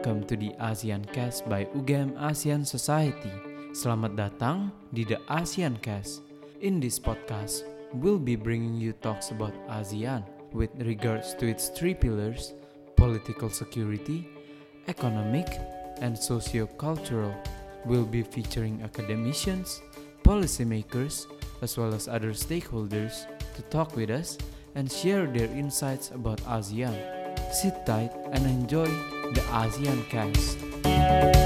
Welcome to the ASEAN Cast by UGM ASEAN Society. Selamat datang di The ASEAN Cast. In this podcast, we'll be bringing you talks about ASEAN with regards to its three pillars political security, economic, and socio-cultural. We'll be featuring academicians, policymakers, as well as other stakeholders to talk with us and share their insights about ASEAN. Sit tight and enjoy the ASEAN Cast.